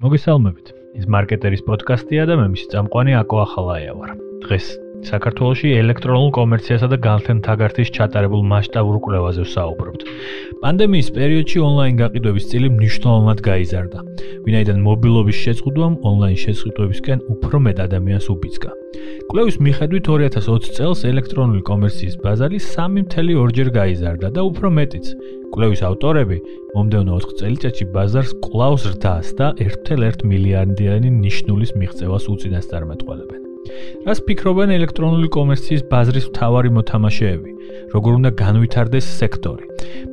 მოგესალმებით. ეს მარკეტერის პოდკასტია და მე მისი წამყვანი აკო ახალაია ვარ. დღეს საქართველოში ელექტრონულ კომერციასა და განთენთაგართის ჩატარებულ მასშტაბურ კვლევაზე ვსაუბრობთ. პანდემიის პერიოდში ონლაინ გაყიდვების წილი მნიშვნელოვნად გაიზარდა. ვინაიდან მობილობის შეწყვეტვამ ონლაინ შეწყვეტვებისკენ უფრო მეტ ადამიანს უბიძგა. კვლევის მიხედვით 2020 წელს ელექტრონული კომერციის ბაზარი 3.2-ჯერ გაიზარდა და უფრო მეტიც. კვლევის ავტორები მომდევნო 4 წელიწადში ბაზარს კვლავ ზრდას და 1.1 მილიარდიანი ნიშნულის მიღწევას უწინასწარმეტყველებენ. რას ფიქრობენ ელექტრონული კომერციის ბაზრის მთავარი მოთამაშეები? როგორ უნდა განვითარდეს სექტორი?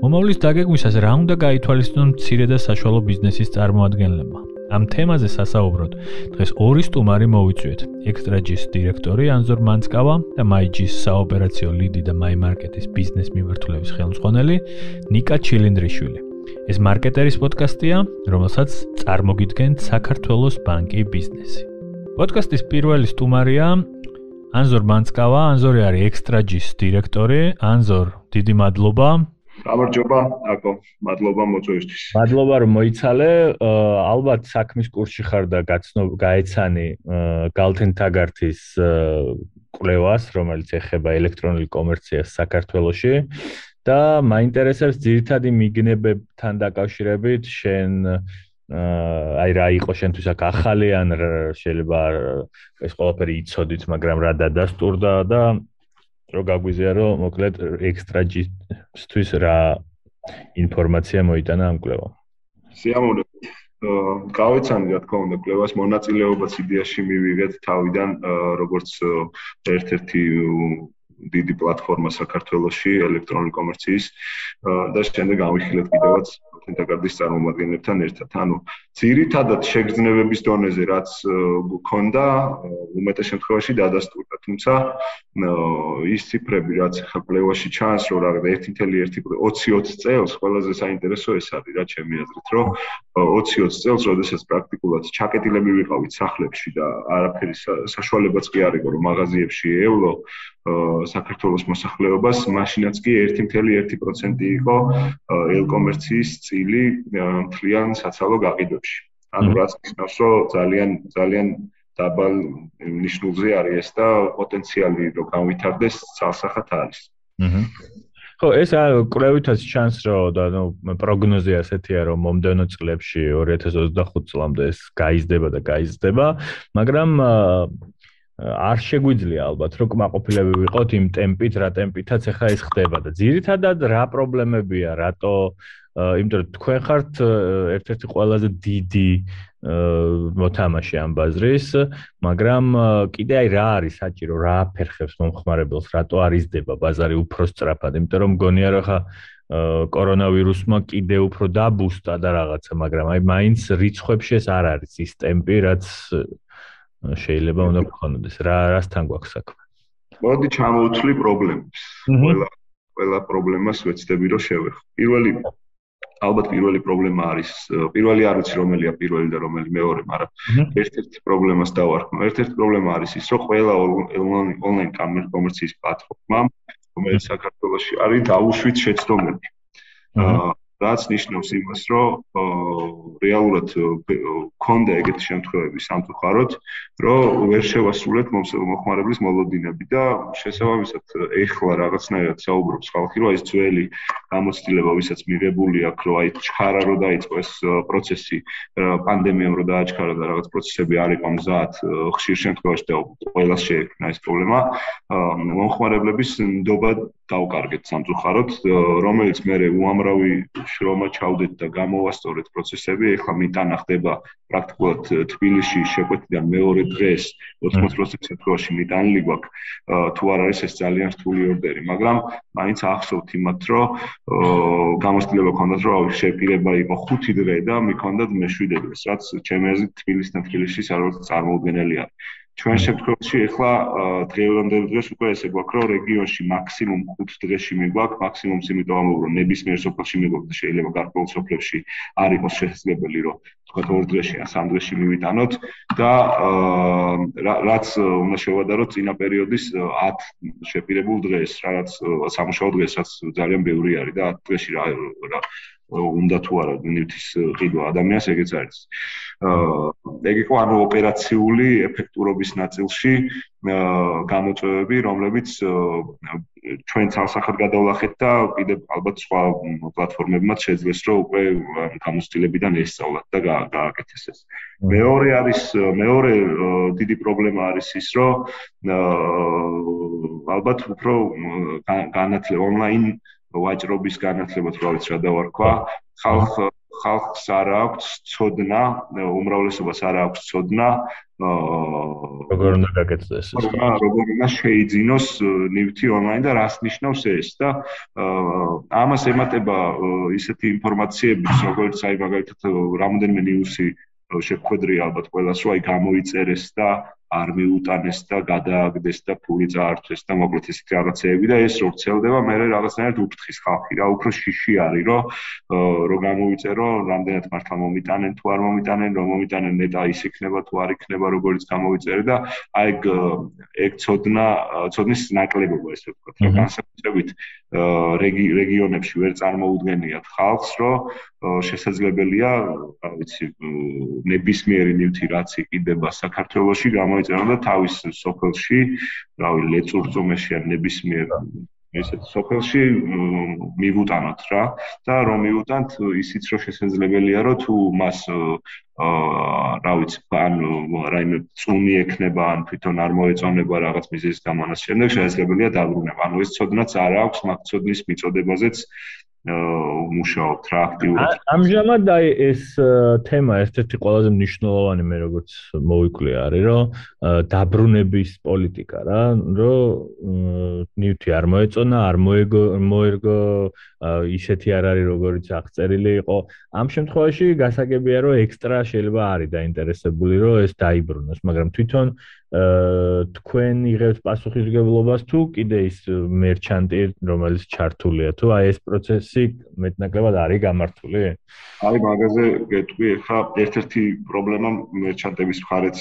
მომავლის დაგეგმვისას რა უნდა გაითვალისწინონ მცირე და საშუალო ბიზნესის წარმოადგენლებმა? ამ თემაზე სასაუბროდ დღეს ორი სტუმარი მოვიწვიეთ. ექსტრაჯის დირექტორი ანზორ მანცკავა და მაიჯის საოპერაციო ლიდი და მაიმარკეტის ბიზნეს მიმართულების ხელმძღვანელი ნიკა ჩილინდრიშვილი. ეს მარკეტერის პოდკასტია, რომელსაც წარმოგიდგენთ საქართველოს ბანკი ბიზნესი. პოდკასტის პირველი სტუმარია ანზორ მანცკავა, ანზორი არის ექსტრაჯის დირექტორი. ანზორ, დიდი მადლობა. გამარჯობა, აკო, მადლობა მოწვევისთვის. მადლობა რომ მოიცალე. ალბათ საქმის კურსში ხარ და გაცნობ გაეცანი გალთენ თაგართის კვლევას, რომელიც ეხება ელექტრონული კომერციას საქართველოში. და მაინტერესებს ძირითადი მიგნებებთან დაკავშირებით შენ აი რა იყო შენთვის აქ ახალი ან შეიძლება ეს ყველაფერი იცოდით, მაგრამ რა დადასტურდა და რო გაგვიზია რომ მოკლედ ექსტრაჯისთვის რა ინფორმაცია მოიტანა ამ კვლევამ. სიამოვნებით. გავეცანი რა თქმა უნდა კვლევას მონაწილეობას იდეაში მივიღეთ თავიდან როგორც ერთ-ერთი დიდი პლატფორმა საქართველოსში ელექტრონული კომერციის და შემდეგ გავიხილეთ კიდევაც ინტეგრაციის წარმომადგენლებთან ერთად. ანუ ძირითადად შეგრძნებების დონეზე რაც გქონდა, უმეტეს შემთხვევაში დადასტურდა. თუმცა ის ციფრები რაც ხა პლევაში ჩანს, რომ რა 1.1-20 წელს ყველაზე საინტერესო ეს არის, რა ჩემი აზრით, რომ 20 წელს, როდესაც პრაქტიკულად ჩაკეტილები ვიყავით სახლებში და არაფერი საშუალებაც კი არ იყო, რომ მაღაზიებში ევლო საქართველოს მოსახლეობას, მაშინაც კი 1.1% იყო ელკომერციის წილი მთლიან საცალო გაყიდვებში. ანუ რაც ნიშნავს, რომ ძალიან ძალიან დაბალ ნიშნულზე არის ეს და პოტენციალი რომ განვითარდეს ცალსახად არის. აჰა. ხო, ეს კვლევითაც ჩანს, რომ და ნუ პროგნოზია ასეთია, რომ მომდევნო წლებში 2025 წლამდე ეს გაიზრდება და გაიზრდება, მაგრამ არ შეგვიძლია ალბათ რომ კმაყოფილები ვიყოთ იმ ტემპით, რა ტემპითაც ახლა ეს ხდება და ძირითადად რა პრობლემებია, რატო იმიტომ რომ თქვენ ხართ ერთ-ერთი ყველაზე დიდი მოთამაშე ამ ბაზრის, მაგრამ კიდე აი რა არის საჭირო, რა აფერხებს მომხმარებელს, რატო არიზდება ბაზარი უფრო სწრაფად, იმიტომ რომ მგონია რომ ხა კორონავირუსმა კიდე უფრო დაბუსტა და რაღაცა, მაგრამ აი მაინც რიცხვებში ეს არ არის ის ტემპი, რაც შეიძლება უნდა გქონდეს. რა რასთან გვაქვს საქმე? მოდი ჩამოვთვლი პრობლემებს. ყველა ყველა პრობლემას ვეცდები რომ შევეხო. პირველი ალბათ პირველი პრობლემა არის პირველი არ ვიცი რომელია პირველი და რომელი მეორე მაგრამ ერთ-ერთი პრობლემას დავარქმა. ერთ-ერთი პრობლემა არის ის რომ ყველა ონლაინ კომერციის პლატფორმა რომელიც საქართველოში არის დაუშვით შეცდომები. აა რაც ნიშნავს იმას, რომ რეალურად ქონდა ეგეთი შემთხვევები სამწუხაროდ, რომ ვერ შევასრულეთ მომხმარებლის მოლოდინები და შესაბამისად ეხლა რაღაცნაირად საუბრობს ხალხი, რომ ეს ძველი გამოცდილება, ვისაც მიღებული აქვს, რომ აი ჩქარა რო დაიწყო ეს პროცესი, პანდემიამ რო დააჩქარა და რაღაც პროცესები არ იყო მზად, ხშირ შემთხვევაში და ყველას შეექმნა ეს პრობლემა, მომხმარებლების ნდობა დაუკარგეთ სამწუხაროდ, რომელიც მე უამრავი შრომა ჩავდეთ და გამოვასწორეთ პროცესები, ეხლა მიტანა ხდება პრაქტიკულად თბილისში შეკვეთიდან მეორე დღეს. 80% შემთხვევაში მიტანილი გვაქვს, თუ არ არის ეს ძალიან რთული ორდერი, მაგრამ მაინც ახსოვთ იმათ, რომ გამოცდილება ქონდათ, რომ შეპირება იყო 5 დღე და მიქონდათ მე-7 დღეს, რაც ჩემი აზრით თბილისთან თბილისში საერთოდ წარმოუდგენელი არის. ჩვენ შემთხვევაში ახლა დღევანდელ დღეს უკვე ესე გვაქვს რომ რეგიონში მაქსიმუმ 5 დღეში მიგვაქვს მაქსიმუმს იმიტომ ამბობ რომ ნებისმიერ სოფელში მიგვაქვს და შეიძლება გარკვეულ სოფლებში არ იყოს შესაძლებელი რომ თქვა 2 დღეში ან 3 დღეში მივიტანოთ და რაც უნდა შევადაროთ წინა პერიოდის 10 შეპირებულ დღეს რაც სამუშაო დღეს რაც ძალიან ბევრი არის და 10 დღეში რა უნდა თუ არა ნივთის ყიდვა ადამიანს ეგეც არის. აა ეგ იყო ანუ ოპერაციული ეფექტურობის ნაწილში გამოწვევები, რომლებიც ჩვენ ცალსახად გადავლახეთ და კიდე ალბათ სხვა პლატფორმებმაც შეძლეს რომ უკვე გამოცდილებიდან ესწავლათ და გააკეთეს ეს. მეორე არის მეორე დიდი პრობლემა არის ის რომ ალბათ უფრო განათლება ონლაინ ვაჭრობის განათლება თუ რაღაც რა დავარქვა ხალხ ხალხს არ აქვს ცოდნა უმრავლესობას არ აქვს ცოდნა. როგორ უნდა გაკეთდეს ეს როგორ უნდა შეიძინოს ნივთი ონლაინ და რას ნიშნავს ეს და ამას ემატება ისეთი ინფორმაციები როგორც აი მაგალითად რამოდენიმე ნიუსი შეხვედრი ალბათ ყველას რომ აი გამოიწერეს და არ მიუტანეს და გადააგდეს და ფული წაართვეს და მოკლედ ისეთი რაღაცეები და ეს რო ვრცელდება მე რაღაცნაირად უფრთხის ხალხი რა უფრო შიში არის რომ რო გამოვიწერო რამდენად მართლა მომიტანენ თუ არ მომიტანენ რომ მომიტანენ ნეტა ის იქნება თუ არ იქნება როგორც გამოვიწერე და აი ეგ ეგ ცოდნა ცოდნის ნაკლებობა ესე ვთქვათ რა განსაკუთრებით რეგიონებში ვერ წარმოუდგენიათ ხალხს რომ შესაძლებელია რა ვიცი ნებისმიერი ნივთი რაც იყიდება საქართველოში გამო გამოიწერა და თავის სოფელში, რავი, ლეწურწუმეში ან ნებისმიერ ესეთ სოფელში მივუტანოთ რა და რომ მივუტანთ ისიც რომ შესაძლებელია რომ თუ მას აა რა ვიცი ან რაიმე წუნი ექნება ან თვითონ არ მოეწონება რაღაც მიზეზის გამო ამას შემდეგ შესაძლებელია დაბრუნება. ანუ ეს ცოდნაც არ აქვს მაგ ცოდნის მიწოდებაზეც მუშაობთ რა აქტიურად. ამჟამად აი ეს თემა ერთ-ერთი ყველაზე მნიშვნელოვანი მე როგორც მოვიკლე არის რომ დაბრუნების პოლიტიკა რა რომ ნიუტი არ მოეწონა, არ მოეგო მოერგო ისეთი არ არის როგორც აღწერილი იყო. ამ შემთხვევაში გასაგებია რომ ექსტრა შეიძლება არის დაინტერესებული რომ ეს დაიბრუნოს, მაგრამ თვითონ თქვენ იღებთ პასუხისგებლობას თუ კიდე ის მერჩანტი რომელიც ჩართულია თუ აი ეს პროცესი მეტნაკლებად არის გამართული? აი მაგაზე გეტყვი ახლა ერთ-ერთი პრობლემა მერჩანტების მხარეც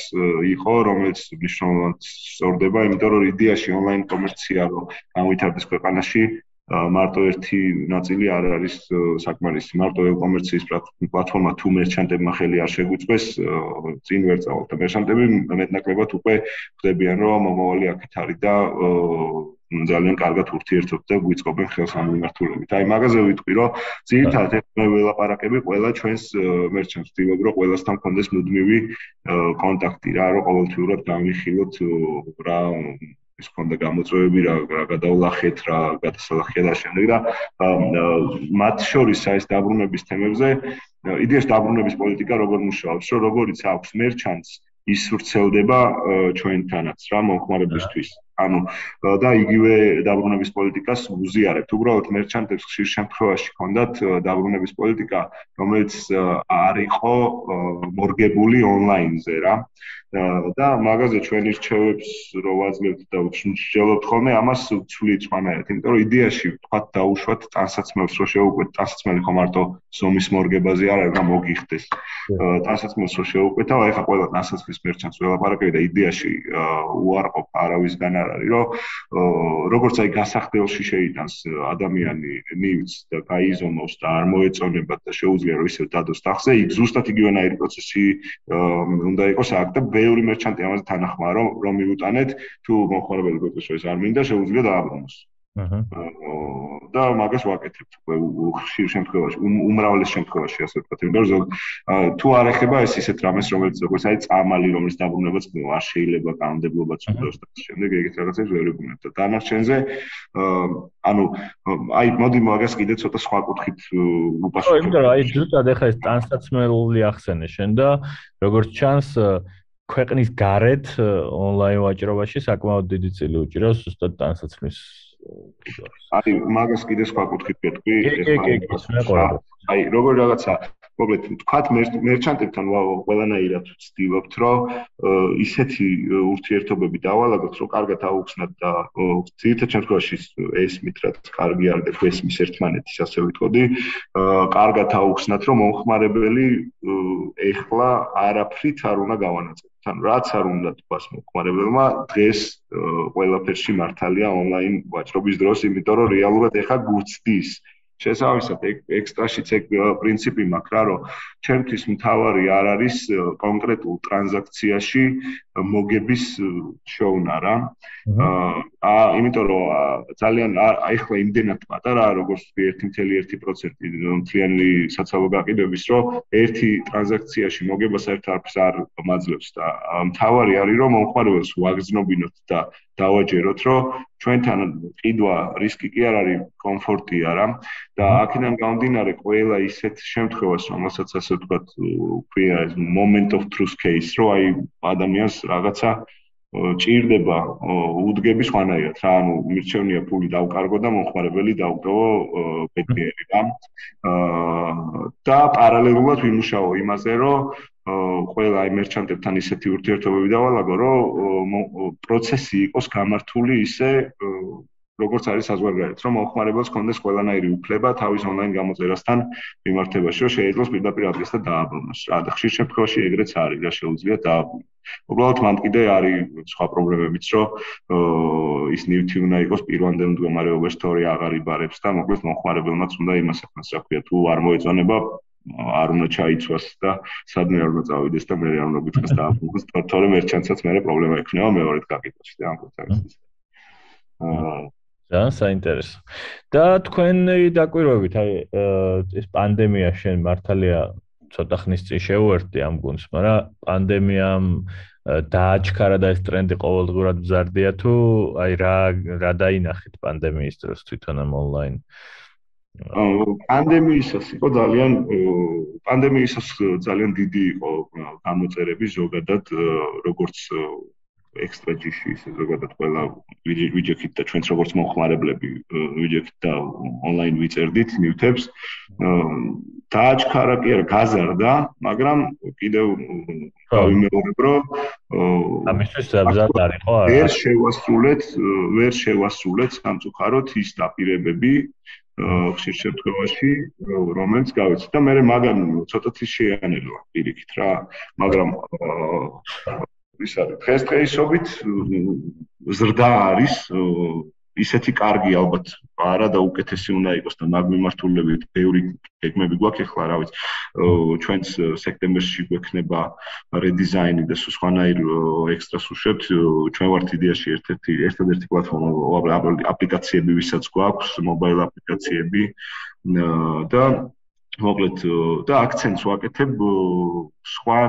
იყო რომელიც მნიშვნელოვნად სწორდება იმიტომ რომ იდეაში ონლაინ კომერცია რომ გამოვითარდეს ქვეყანაში მარტო ერთი ნაწილი არ არის საკმარისი. მარტო e-commerce-ის პლატფორმა თუ მერჩანტებმა ხელი არ შეგვიწვეს, წინ ვერ წავალთ. მერჩანტები მეტნაკლებად უკვე ხვდებიან, რომ მომავალი აქეთ არის და ძალიან კარგად ურთიერთობთ და გვიწყობენ ხელს ამ მიმართულებით. აი მაგაზე ვიტყვი, რომ ძირითადად მე ველაპარაკები ყველა ჩვენს მერჩანტს, ვთქვი, რომ ყველასთან კონდეს მუდმივი კონტაქტი რა, რომ ყოველთვიურად გამიხილოთ რა ის ქონდა გამოწვევები რა რა გადავლახეთ რა გადასალახია და შემდეგ და მათ შორის ეს დაბრუნების თემებზე იდეაში დაბრუნების პოლიტიკა როგორ მუშაობს? რომ როგორიც აქვს მერჩანტს ის ვრცელდება ჩვენთანაც რა მომხმარებლისთვის ანუ და იგივე დაბრუნების პოლიტიკას უზიარებთ. უბრალოდ მერჩანტებს ხშირ შემთხვევაში ჰქონდათ დაბრუნების პოლიტიკა, რომელიც არ იყო მორგებული ონლაინზე რა. და მაგაზე ჩვენი რჩევებს რო ვაძლევთ და ვშჯელობთ ხოლმე, ამას ვცვლით სხვანაირად, იმიტომ რომ იდეაში თქვა დაუშვათ ტანსაცმელს, რო შეუკვეთ ტანსაცმელი ხო მარტო ზომის მორგებაზე არ არის, რა მოგიხდეს. ტანსაცმელს რო შეუკვეთა, აი ხა ყველა ტანსაცმლის მერჩანტს ველაპარაკები და იდეაში უარყოფ არავისგან არ არის, რომ როგორც აი გასახდელში შეიტანს ადამიანი ნივთს და გაიზომოს და არ მოეწონება და შეუძლია რომ ისევ დადოს ტახზე, იქ ზუსტად იგივენაირი პროცესი უნდა იყოს აქ და ბევრი მერჩანტი ამაზე თანახმაა, რომ რომ მიუტანეთ თუ მომხმარებელი გვეწეს ეს არ მინდა, შეუძლია დააბრუნოს. აჰა. და მაგას ვაკეთებთ ხშირ შემთხვევაში, უმრავლეს შემთხვევაში ასე ვთქვათ, იმიტომ რომ თუ არ ეხება ეს ისეთ რამეს, რომელიც როგორც აი წამალი, რომელიც დაბრუნებაც არ შეიძლება კანონმდებლობაც უდოს და შემდეგ ეგეთ რაღაცებს ვერ ვიგუნებთ. და დანარჩენზე ანუ აი მოდი მაგას კიდე ცოტა სხვა კუთხით უპასუხო. ხო, იმიტომ რომ აი ზუსტად ეხა ეს ტრანსაცმელი ახსენე შენ და როგორც ჩანს ქვეყნის გარეთ ონლაინ ვაჭრობაში საკმაოდ დიდი წილი უჭირავს ზუსტად ტრანსაცმლის აი მაგას კიდე სხვა კუთხით გეტყვი ეხლა აი როგორ რაღაცა მოკლედ თქვათ მერჩანტებთან ყველანაირად ვცდილობთ, რომ ისეთი ურთიერთობები დავალაგოთ, რომ კარგად აუხსნათ და ძირითადად შემთხვევაში ესმით, რაც კარგი არ და ესმის ერთმანეთის ასე ვიტყოდი, კარგად აუხსნათ, რომ მომხმარებელი ეხლა არაფრით არ უნდა გავანაწილოს. თან რაც არ უნდა თქვას მომხმარებელმა, დღეს ყველაფერში მართალია ონლაინ ვაჭრობის დროს, იმიტომ რომ რეალურად ეხა გუცდის შესაბამისად ექსტრაშიც ეგ პრინციპი მაქვს რა რომ ჩემთვის მთავარი არ არის კონკრეტულ ტრანზაქციაში მოგების შოვნა რა აა იმიტომ რომ ძალიან აიხლა იმდენად პატარაა როგორც 1.1% მთლიანი საცალო გაყიდვების რომ ერთი ტრანზაქციაში მოგება საერთოდ არც არ მაძლევს და მთავარი არის რომ მომხმარებელს ვაგზნობინოთ და დავაჯეროთ რომ ჩვენთან ყიდვა რისკი კი არ არის კომფორტია რა და აქედან გამომდინარე ყველა ისეთ შემთხვევას რომელსაც ასე ვთქვათ ქვია ეს moment of truth case რო აი ადამიანს რაღაცა ჭირდება უდგები სხვანაირად. რა ანუ მირჩევნია ფული დავკარგო და მომხმარებელი დავკროვო ბედნიერი რა. და პარალელურად ვიმუშაო იმაზე რომ ყველა აი მერჩანტებთან ისეთი ურთიერთობები დავალაგო, რომ პროცესი იყოს გამართული ისე როგორც არის საზღვარგარეთ, რომ მომხმარებელს კონდეს ყველანაირი უფლება თავის ონლაინ გამოწერასთან მიმართებაში, რომ შეიძლება პირდაპირ ადგილს და დააბრუნოს. რა და ხშირ შემთხვევაში ეგრეც არის, რა შეუძლია დააბრუნოს. უბრალოდ მან კიდე არის სხვა პრობლემებიც, რომ ის ნივთი უნდა იყოს პირვანდელ მდგომარეობაში, თორე აღარ იბარებს და მოკლედ მომხმარებელმაც უნდა იმას ახსნას, რა ქვია, თუ არ მოეწონება არ უნდა ჩაიცვას და სადმე არ უნდა წავიდეს და მე არ უნდა გიწყეს და აფუქოს თორე მერჩანტსაც მე პრობლემა ექნება მეორედ გაკეთებაში და ამ კონტექსტში. აა ძალიან საინტერესო. და თქვენი დაკვირვებით, აი ეს პანდემია შენ მართალია ცოტა ხნის წინ შეუერთდი ამ გუნდს, მაგრამ პანდემიამ დააჩქარა და ეს ტრენდი ყოველდღურად მზარდია თუ აი რა რა დაინახეთ პანდემიის დროს თვითონ ამ ონლაინ პანდემიისას იყო ძალიან პანდემიისას ძალიან დიდი იყო გამოწერები ზოგადად როგორც ექსტრა ჯიში ისე ზოგადად ყველა ვიჯექით და ჩვენც როგორც მომხმარებლები ვიჯექით და ონლაინ ვიწერდით ნიუტებს დააჩქარა კი არა გაზარდა მაგრამ კიდევ გავიმეორებ რომ ამისთვის ზაბზად არის ხო არა ვერ შევასრულეთ ვერ შევასრულეთ სამწუხაროდ ის დაპირებები ხშირ შემთხვევაში რომელიც გავიცით და მე მაგან ცოტათი შეანელვა პირიქით რა მაგრამ ის არის დღესდღეობით ზრდა არის ისეთი კარგი ალბათ არა და უკეთესი უნდა იყოს და მაგ მიმართულებით ბევრი გეგმები გვაქვს ახლა რა ვიცი. ჩვენც სექტემბერში გვექნება რედიზაინი და სხვანაირ ექსტრას უშვებთ ჩვენ ვართ იდეაში ერთ-ერთი ერთადერთი პლატფორმა აპლიკაციები ვისაც გვაქვს მობაილ აპლიკაციები და მოკლედ და აქცენტს ვაკეთებ სხვა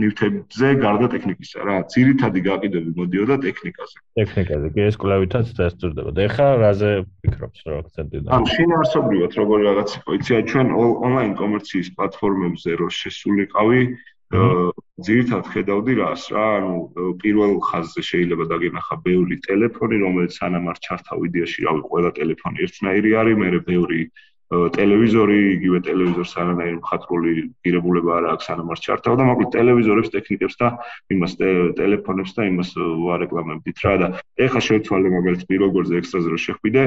ნივთებზე გარდა ტექნიკისა რა ძირითადი გაყიდვები მოდიოდა ტექნიკაზე. ტექნიკაზე კი ეს კლავითაც დასწრდება და ეხლა რაზე ფიქრობთ რა აქცენტი და ან შინაარსობრივად როგორი რაღაც იყო? იცი ჩვენ ონლაინ კომერციის პლატფორმებზე რო შესულიყავი ძირითადად ხედავდი რას რა ანუ პირველ ხაზზე შეიძლება დაგენახა ბევრი ტელეფონი რომელიც სანამ არ ჩართავ იდეაში რავი ყველა ტელეფონი ერთნაირი არის მე ბევრი ტელევიზორი, იგივე ტელევიზორს არანაირი მხატვრული ღირებულება არ აქვს, სანამ არ ჩართავ და მოკლედ ტელევიზორებს, ტექნიკებს და იმას ტელეფონებს და იმას ვარეკლამებდით რა. და ეხლა შევცვალე მაგალითად პიროგორზე ექსტრაზე რო შეხვიდე,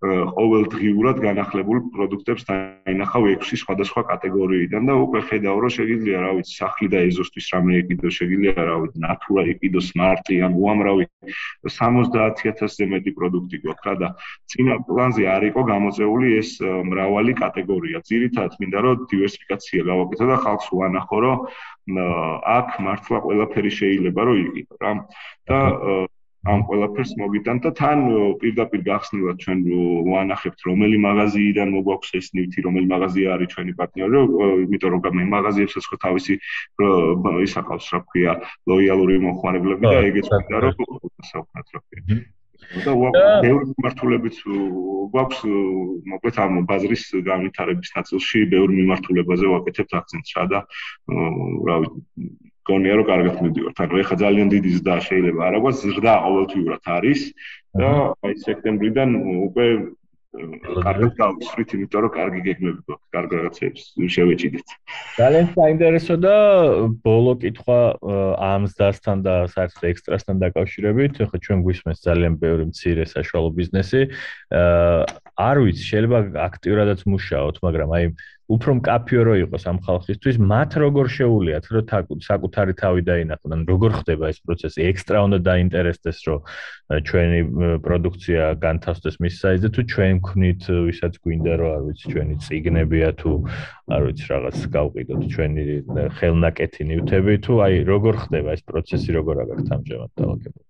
ყოველდღიურად განახლებულ პროდუქტებს დაინახავ 6 სხვადასხვა კატეგორიიდან და უკვე ხედავ რომ შეიძლება რა ვიცი, სახლი და ეზოსთვის რამე იყიდოს, შეიძლება რა ვიცი, ნატურა იყიდოს, სმარტი ან უამრავი 70000-ზე მეტი პროდუქტი გვაქვს რა. და წინა პლანზე არ იყო გამოწეული ეს მრავალი მრავალი კატეგორია. ძირითადად მინდა რომ დივერსიფიკაცია გავაკეთო და ხალხს ვანახო, რომ აქ მართლა ყველაფერი შეიძლება რომ იყიდო რა. და ამ ყველაფერს მოგიტან და თან პირდაპირ გახსნილად ჩვენ ვანახებთ რომელი მაღაზიიდან მოგვაქვს ეს ნივთი, რომელი მაღაზია არის ჩვენი პარტნიორი, იმიტომ რომ მე მაღაზიებსაც ხო თავისი ის აყავს, რა ქვია, ლოიალური მომხმარებლები და ეგეც მინდა რომ საუბრობთ რა ქვია. და ბევრი მიმართულებიც გვაქვს მოკლედ ამ ბაზრის განვითარების ნაწილში ბევრი მიმართულებაზე ვაკეთებთ აქცენტს რა და რა ვიცი გონია რომ კარგად მიდივართ ანუ ეხლა ძალიან დიდი ზრდა შეიძლება. არა გვაქვს ზრდა ყოველთვიურად არის. და აი სექტემბრიდან უკვე კარგად გავუსვით, იმიტომ რომ კარგი გეგმები გვაქვს, კარგ რაღაცებს შევეჭიდეთ. ძალიან საინტერესო და ბოლო კითხვა ამ ზდასთან და საერთოდ ექსტრასთან დაკავშირებით, ხო ჩვენ გვისმენს ძალიან ბევრი მცირე საშუალო ბიზნესი. აა არ ვიცი, შეიძლება აქტიურადაც მუშაოთ, მაგრამ აი უფრო მკაფიო რო იყოს ამ ხალხისთვის, მათ როგორ შეუულიათ, რომ საკუთარი თავი დაინახონ, როგორ ხდება ეს პროცესი, ექსტრა უნდა დაინტერესდეს, რომ ჩვენი პროდუქცია განთავსდეს მის საიზე თუ ჩვენ ვქნით, ვისაც გვინდა, რომ არ ვიცი, ჩვენი ციგნებია თუ არ ვიცი, რაღაც გავყიდოთ ჩვენი ხელნაკეთი ნივთები თუ აი როგორ ხდება ეს პროცესი, როგორ აგაქვთ ამჟამად დავაგებო.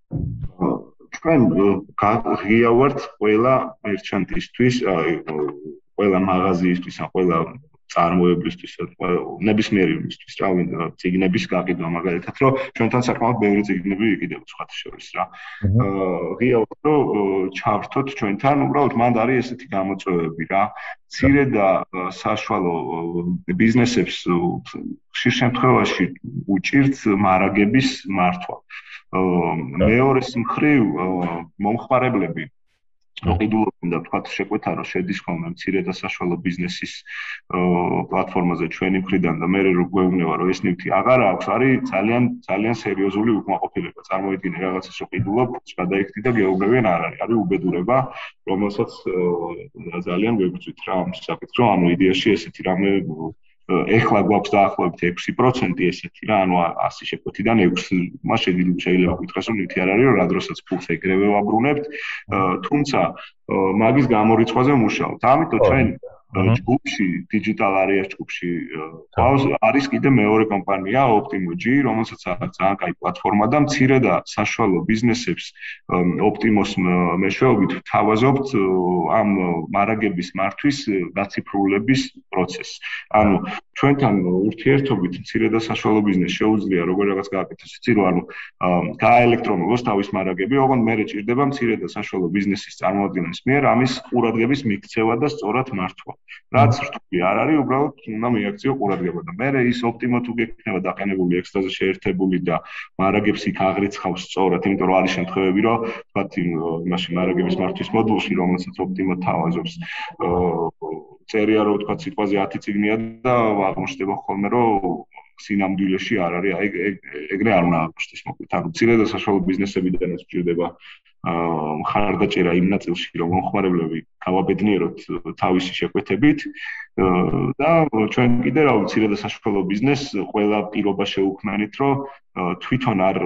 ჩვენ ღიავართ ყველა მერჩანტისთვის, აი ყველა მაღაზიისთვის, ან ყველა წარმოებლისთვის ნებისმიერი იმისთვის რა ვინ ციგნების გაყიდვა მაგალითად რომ ჩვენთან საკმაოდ ბევრი ციგნები იყიდება სხვა შორის რა. ღიავთ რომ ჩავრთოთ ჩვენთან უბრალოდ მანდ არის ესეთი გამოწვევები რა. ცირე და საშუალო ბიზნესებს ხშირ შემთხვევაში უჭირთ მარაგების მართვა. მეორეს მხრივ მომხმარებლები მოყიდულობენ და თქვათ შეკვეთა რომ შედის ხოლმე მცირე და საშუალო ბიზნესის პლატფორმაზე ჩვენი მხრიდან და მე რო გვეუბნება რომ ეს ნივთი აღარ აქვს არის ძალიან ძალიან სერიოზული უკმაყოფილება. წარმოიდგინე რაღაცას შეყიდულობ გადაიქცი და გეუბნებიან არ არის. არის უბედურება რომელსაც ძალიან ვებრძვით რა ამ საკითხს ანუ იდეაში ესეთი რამე ეხლა გვაქვს დაახლოებით 6% ესეთი რა, ანუ 100 შეკვეთიდან 6 მაშინ შეიძლება ვიტყვეს რომ ნივთი არ არის, რომ რა დროსაც ფულს ეგრევე ვაბრუნებთ, თუმცა მაგის გამორიცხვაზე ვმუშაობთ. ამიტომ ჩვენ ჯგუფში digital area ჯგუფში ყავს არის კიდე მეორე კომპანია Optimo-G, რომელსაც აქვს ძალიან კაი პლატფორმა და მცირე და საშუალო ბიზნესებს Optimos მეშვეობით თავაზობთ ამ მარაგების მართვის გაციფრულების პროცესს. ანუ ჩვენთან ურთიერთობით მცირე და საშუალო ბიზნეს შეუძლია როგორ რაღაც გააკეთოს, იცი რომ ანუ გააელექტრონულოს თავის მარაგები, ოღონდ მე რეჭირდება მცირე და საშუალო ბიზნესის წარმოადგენის მიერ ამის ყურადღების მიქცევა და სწორად მართვა. რაც რთული არ არის, უბრალოდ უნდა მიაქციო ყურადღება და მე ის ოპტიმო თუ გექნება დაყენებული ექსტრაზე შეერთებული და მარაგებს იქ აღრიცხავს სწორად, იმიტომ რომ არის შემთხვევები, რომ თქვათ იმაში მარაგების მართვის მოდულში, რომელსაც ოპტიმო თავაზობს, წერია რომ თქვათ სიტყვაზე 10 წიგნია და აღმოჩნდება ხოლმე რომ სინამდვილეში არ არის აი ეგრე არ უნდა აღწდეს მოკლედ ანუ ცირე და საშუალო ბიზნესებიდანაც გვჭირდება მხარდაჭერა იმ ნაწილში რომ მომხმარებლები გავაბედნიეროთ თავისი შეკვეთებით და ჩვენ კიდე რა ვიცი და საშუალო ბიზნეს ყველა პირობა შეუქმნით რომ თვითონ არ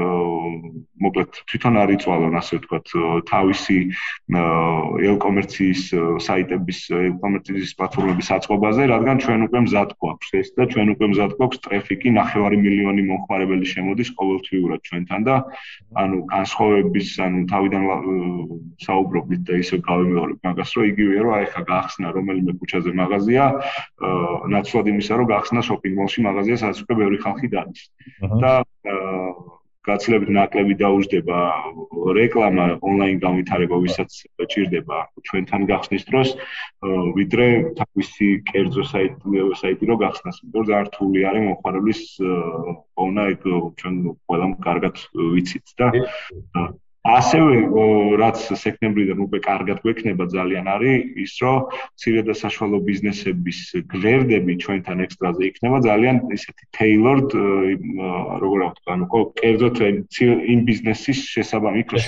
მოკლედ თვითონ არ იწვალონ ასე ვთქვათ თავისი ელკომერციის საიტების ელკომერციის პლატფორმების აწყობაზე რადგან ჩვენ უკვე მზად გვაქვს ეს და ჩვენ უკვე მზად გვაქვს ტრაფიკი 9 მილიონი მომხმარებელი შემოდის ყოველთვიურად ჩვენთან და ანუ განსხვავების ანუ თავიდან საუბრობთ და ისე გავიმეორებ მაგას რომ იგივეა რომ აი ხა გაახსნა რომელიმე ქუჩაზე მაღაზია ნაცვლად იმისა რომ გაახსნა შოპინგ მოლში მაღაზია სადაც უკვე ბევრი ხალხი დადის. და გაცილებით ნაკლები დაუждდება რეკლამა ონლაინ განვითარება ვისაც ჭირდება ჩვენთან გახსნის დროს ვიდრე თავისი კერძო საიტი საიტი რო გახსნას უფრო ზართული არის მოხარებლის ოვნა ეგ ჩვენ ყველამ კარგად ვიცით და ასევე რაც სექტემბრიდან უკვე კარგად გვექნება ძალიან არის ის რომ ცირე და საშუალო ბიზნესების გლერდები ჩვენთან ექსტრაზე იქნება ძალიან ისეთი tailored როგორ ვთქვა ანუ კერძოდ იმ ბიზნესის შესაბამი იქ რო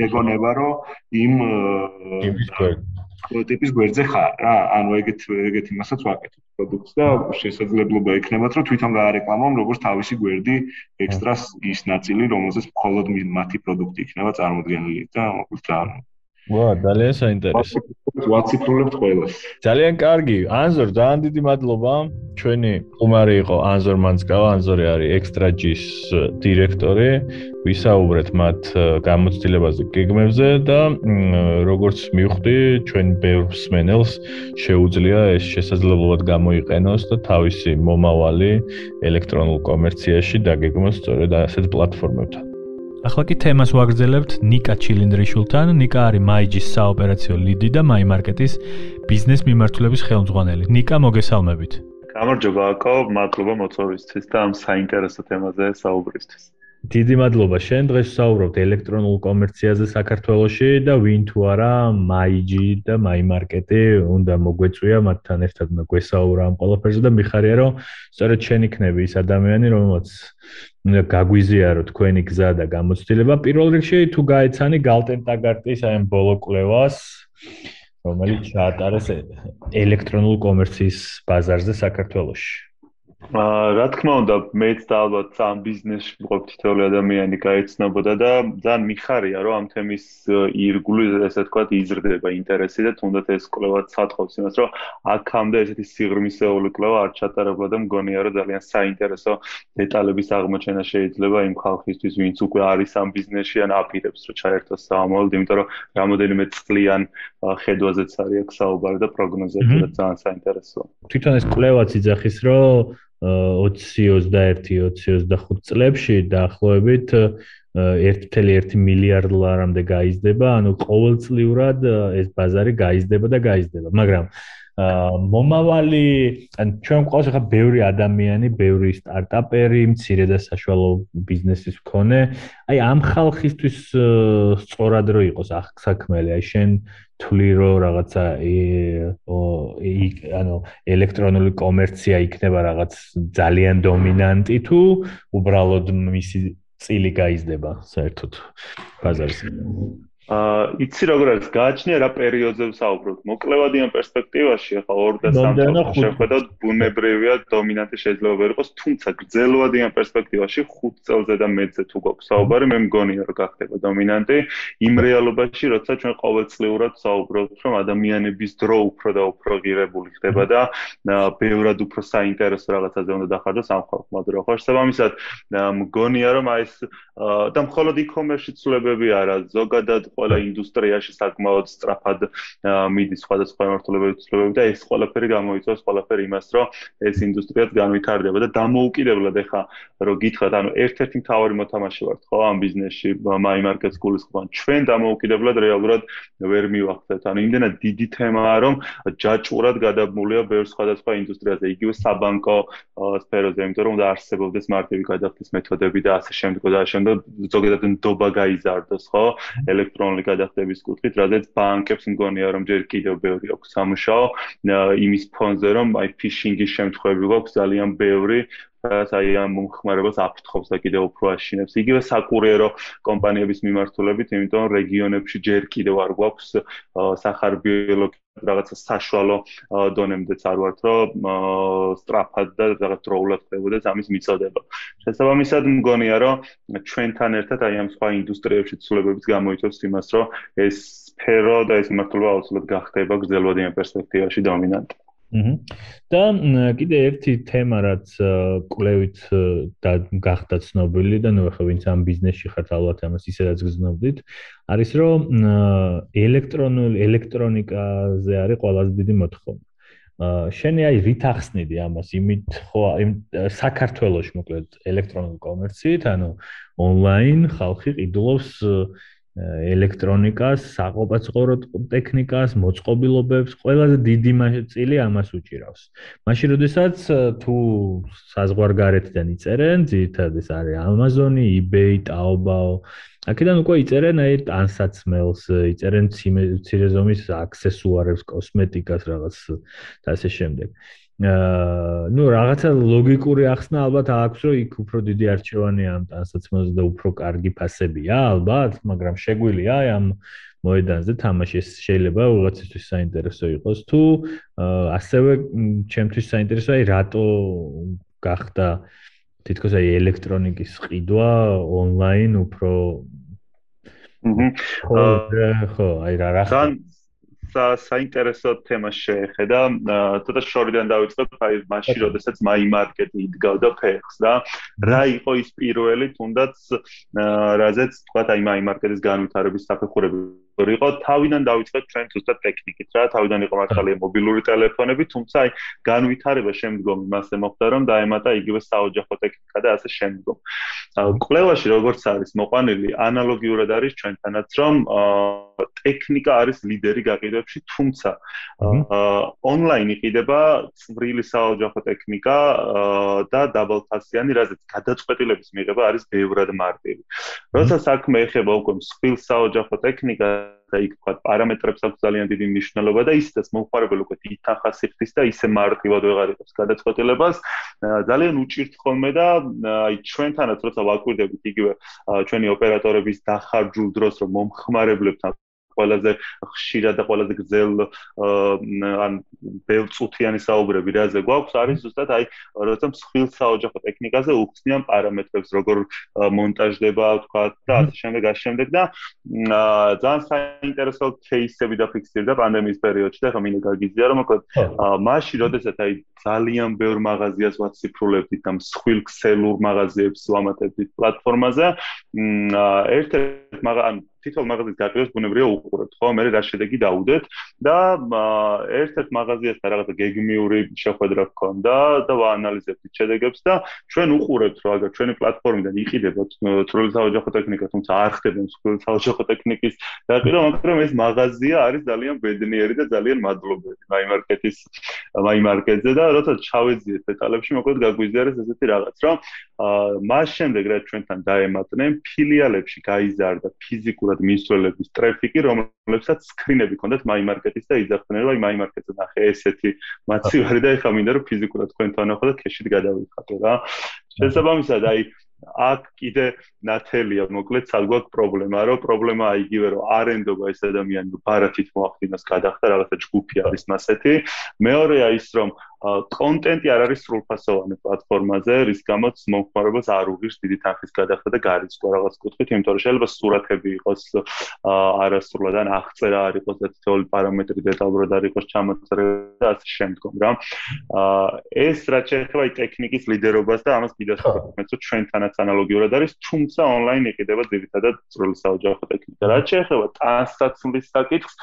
შეგონება რომ იმ ტიპის გვერდზე ხარ. რა ანუ ეგეთ ეგეთ იმასაც ვაკეთებ პროდუქტს და შესაძლებლობა ექნებათ რომ თვითონ გაარეკლამონ როგორც თავისი გვერდი ექსტრას ის ნაწილი რომელზეც მხოლოდ მათი პროდუქტი იქნება წარმოდგენილი და მოკლედ ძალიან ვა, ძალიან საინტერესო. ვაციფრულებთ ყველას. ძალიან კარგი. ანზორ, ძალიან დიდი მადლობა. ჩვენი ყუმარი იყო ანზორ მანცკავა. ანზორი არის ექსტრაჯის დირექტორი. ვისაუბრეთ მათ გამოცდილებაზე გეგმებზე და როგორც მივხვდი, ჩვენ ბევრ სმენელს შეუძლია ეს შესაძლებლობად გამოიყენოს და თავისი მომავალი ელექტრონულ კომერციაში დაგეგმოს სწორედ ასეთ პლატფორმებთან. ახლა კი თემას ვაგრძელებთ ნიკა ჩილინდრიშულთან. ნიკა არის მაიჯის საოპერაციო ליდი და მაიმარკეტის ბიზნეს მიმართულების ხელმძღვანელი. ნიკა, მოგესალმებით. გამარჯობა, აკო, მადლობა მოწვევისთვის და ამ საინტერესო თემაზე საუბრისთვის. დიდი მადლობა. შენ დღეს საუბრობთ ელექტრონულ კომერციაზე საქართველოში და ვინ თუ არა MyG და MyMarket-ი უნდა მოგვეწვია მათთან ერთად უნდა გვესაუბრა ამ ყველაფერზე და მიხარია რომ სწორედ შენ იქნები ის ადამიანი რომელსაც უნდა გაგვიზიარო თქვენი გზა და გამოცდილება პირველ რიგში თუ გაეცანი გალტენ ტაგარტის აი ამ ბოლო კვლევას რომელიც ჩაატარეს ელექტრონულ კომერციის ბაზარზე საქართველოში აა რა თქმა უნდა მეც და ალბათ ამ ბიზნესში მყოფ თითოეული ადამიანი გაიცნობოდა და ძალიან მიხარია რომ ამ თემის ირგული ესე თქვა იზრდება ინტერესი და თუნდაც ეს კვლევა ცაცხობს იმას რომ აქამდე ესეთი სიღრმისეული კვლევა არ ჩატარებულა და მგონია რომ ძალიან საინტერესო დეტალების აღმოჩენა შეიძლება იმ ხალხისთვის ვინც უკვე არის ამ ბიზნესში ან აპირებს რომ ჩაერთოს საომოლოდ იმიტომ რომ რამოდენიმე წლიან ხედვაზეც არის აქ საუბარი და პროგნოზები და ძალიან საინტერესოა. თვითონ ეს კვლევაც იძახის რომ 20-21-25 წლებში დაახლოებით 1.1 მილიარდ დოლარამდე გაიზრდება, ანუ ყოველწლიურად ეს ბაზარი გაიზრდება და გაიზრდება, მაგრამ მომავალი ან ჩვენ ყავს ახლა ბევრი ადამიანი, ბევრი სტარტაპერი, მცირე და საშუალო ბიზნესის მქონე. აი ამ ხალხისთვის სწორად რო იყოს ახსაქმელი, აი შენ თვლი რომ რაღაცა ანუ ელექტრონული კომერცია იქნება რაღაც ძალიან დომინანტი თუ უბრალოდ მისი წილი გაიზრდება საერთოდ ბაზარზე აა იცი როგორ არის გააჩნია რა პერიოდზე ვსაუბრობთ მოკლევადიან პერსპექტივაში ახლა 2 და 3 წელს შეხედოთ ბუნებრივია დომინანტი შეიძლება ვერ იყოს თუმცა გრძელვადიან პერსპექტივაში 5 წელზე და მეცე თუ გვაქვს საუბარი მე მგონია რომ გახდება დომინანტი. იმ რეალობაში როცა ჩვენ ყოველწლიურად ვსაუბრობთ რომ ადამიანების დრო უფრო და უფრო ღირებული ხდება და ბევრად უფრო საინტერესო რაღაცაზე უნდა დახარჯოს ამ ხალხმა დრო. ხო შესაბამისად მგონია რომ აი ეს და მხოლოდ e-commerce-ში ცვლილებები არა ზოგადად ყველა ინდუსტრიაში საკმაოდ სწრაფად მიდის სხვადასხვა მართლებრივი ცვლილებები და ეს ყველაფერი გამოიწვევს ყველაფერი იმას, რომ ეს ინდუსტრიაც განვითარდება და დამოუკიდებლად ეხა რომ გითხრათ, ანუ ერთ-ერთი მთავარი მოთამაშე ვართ ხო ამ ბიზნესში, my market school-ის ხო, ჩვენ დამოუკიდებლად რეალურად ვერ მივახცეთ. ანუ იმდენად დიდი თემაა, რომ ჯაჭურად გადაბმულია ბევრ სხვადასხვა ინდუსტრიაზე, იგივე საბანკო სფეროზე, იმიტომ რომ უნდა არსებობდეს მარტივი გადახდის მეთოდები და ასე შემდეგ და ასე შემდეგ ზოგადად ნდობა გაიზარდოს, ხო? ელექტრო ელექტრონული გადახდების კუთხით, რადგან ბანკებს მგონია რომ ჯერ კიდევ ბევრი აქვს სამუშაო იმის ფონზე, რომ აი ფიშინგის შემთხვევები გვაქვს ძალიან ბევრი რაც აი ამ მომხმარებელს აფრთხობს და კიდევ უფრო აშინებს. იგივე საკურიერო კომპანიების მიმართულებით, იმიტომ რომ რეგიონებში ჯერ კიდევ არ გვაქვს სახარბიელო რაღაცა საშუალო დონემდეც არ ვართ, რომ სტრაფად და რაღაც დროულად ხდებოდეს ამის მიწოდება. შესაბამისად მგონია, რომ ჩვენთან ერთად აი ამ სხვა ინდუსტრიებში ცვლილებებიც გამოიწვევს იმას, რომ ეს სფერო და ეს მართლობა აუცილებლად გახდება გრძელვადიან პერსპექტივაში დომინანტი. და კიდე ერთი თემა რაც კლევით და გახდა ცნობილი და ნუ ახლა ვინც ამ ბიზნესში ხართ ალბათ ამას ისედაც გზნობდით, არის რომ ელექტრონული ელექტრონიკაზე არის ყველაზე დიდი მოთხოვნა. შენი აი რით ახსნიდი ამას იმით ხო საქართველოს მოკლედ ელექტრონული კომერციით, ანუ ონლაინ ხალხი ყიდულობს ელექტრონიკას, საყოფაცხოვრო ტექნიკას, მოწყობილობებს, ყველაზე დიდი წილი ამას უჭირავს. მაშინ როდესაც თუ საზღვარგარეთიდან იწერენ, ძირითადად ეს არის Amazon-ი, eBay, Taobao. აქედან უკვე იწერენ აი ტანსაცმელს, იწერენ ცირე ზომის აქსესუარებს, კოსმეტიკას, რაღაც და ასე შემდეგ. ნუ რაღაცა ლოგიკური ახსნა ალბათ აქვს რომ იქ უფრო დიდი არჩევანია ამ ტანსაცმელზე და უფრო კარგი ფასებია ალბათ მაგრამ შეგვილია ამ მოედანზე თამაში შეიძლება უღაცისთვის საინტერესო იყოს თუ ასევე ჩემთვის საინტერესოა აი რატო გახდა თითქოს აი ელექტრონიკის ყიდვა ონლაინ უფრო ხო ხო აი რა რა საინტერესო თემას შეეხედა. ცოტა შორიდან დავიწყებ, აი მაშინ, როდესაც my market იდგავდა ფეხს და რა იყო ის პირველი, თუნდაც რაზეც თქვა აი my market-ის განვითარების საფეხურები იყო თავიდან დავიწყეთ ჩვენ ზუსტად ტექნიკით რა თავიდან იყო მართალია მობილური ტელეფონები თუმცა აი განვითარება შემდგომ იმასე მოხდა რომ დაემატა იგივე საოჯახო ტექნიკა და ასე შემდგომ. კვლევაში როგორც არის მოყვანილი ანალოგიურად არის ჩვენთანაც რომ ტექნიკა არის ლიდერი გაყიდვებში, თუმცა ონლაინ იყიდება წვრილი საოჯახო ტექნიკა და დაბალფასიანი, რაზეც გადაწყვეტილების მიღება არის ბევრად მარტივი. როცა საქმე ეხება უკვე მსხვილ საოჯახო ტექნიკას და იქ თქვა პარამეტრებს აქვს ძალიან დიდი მნიშვნელობა და ისედაც მომხმარებელი უკვე ითანხასებს და ისე მარტივად ვეღარ იყოს გადაწყვეტილებას. ძალიან უჭირთ ხოლმე და აი ჩვენთანაც როცა ვაკვირდებით იგივე ჩვენი ოპერატორების დახარჯულ დროს რომ მომხმარებლებთან ყველაზე ხშირა და ყველაზე გრძელ ან ბევრწუთიანი საუბრები რაზე გვაქვს არის ზუსტად აი როცა მსხვილ საოჯახო ტექნიკაზე უხსნიან პარამეტრებს როგორ მონტაჟდება თქვა და ასე შემდეგ ასე შემდეგ და ძალიან საინტერესო кейსები დაფიქსირდა პანდემიის პერიოდში და ხა მინდა გაგიზია რომ მოკლედ მასში როდესაც აი ძალიან ბევრ მაღაზიას ვაციფრულებდით და მსხვილ ქსელურ მაღაზიებს ვამატებდით პლატფორმაზე ერთ-ერთ მაღაზია თითოეულ მაღაზიას გაყიდოს ბუნებრივია უყურებთ ხო? მე რა შედეგი დაუდეთ და ერთ-ერთ მაღაზიასთან რაღაცა გეგმიური შეხვედრა გქონდა და ვაანალიზებდით შედეგებს და ჩვენ უყურებთ რა აგერ ჩვენი პლატფორმიდან იყიდება წვრილი საოჯახო ტექნიკა თუმცა არ ხდება წვრილი საოჯახო ტექნიკის დაყიდვა მაგრამ ეს მაღაზია არის ძალიან ბედნიერი და ძალიან მადლობელი მაიმარკეტის მაიმარკეტზე და როცა ჩავეძიეთ დეტალებში მოკლედ გაგვიზიარეს ესეთი რაღაც რომ მას შემდეგ რაც ჩვენთან დაემატნენ ფილიალებში გაიზარდა ფიზიკურ ფაქტობრივად მისვლელების ტრაფიკი, რომლებსაც სკრინები ჰქონდათ MyMarket-ის და იძახდნენ, რომ MyMarket-ზე ნახე ესეთი მაცივარი და ეხა მინდა რომ ფიზიკურად თქვენთან ახლა და ქეშით გადავიხატო რა. შესაბამისად, აი აქ კიდე ნათელია მოკლედ საგგვაქვს პრობლემა რომ პრობლემა იგივე რომ არენდობა ეს ადამიანი ბარათით მოახდინოს გადახდა რაღაცა ჯგუფი არის მასეთი მეორეა ის რომ კონტენტი არ არის სრულფასოვანი პლატფორმაზე, რის გამოც მომხმარებელს არ უღირს დიდი თანხის გადახდა და გარიცვა რაღაც კუთხით, იმიტომ რომ შეიძლება სურათები იყოს არასრულად ან აღწერა არ იყოს და თითოეული პარამეტრი დეტალურად არ იყოს ჩამოწერილი და ასე შემდგომ რა. ეს რაც შეეხება ტექნიკის ლიდერობას და ამას კიდევ საერთოდ ჩვენთანაც ანალოგიურად არის, თუმცა ონლაინ იყიდება ძირითადად წვრილი საოჯახო ტექნიკა. რაც შეეხება ტრანსაცმლის საკითხს,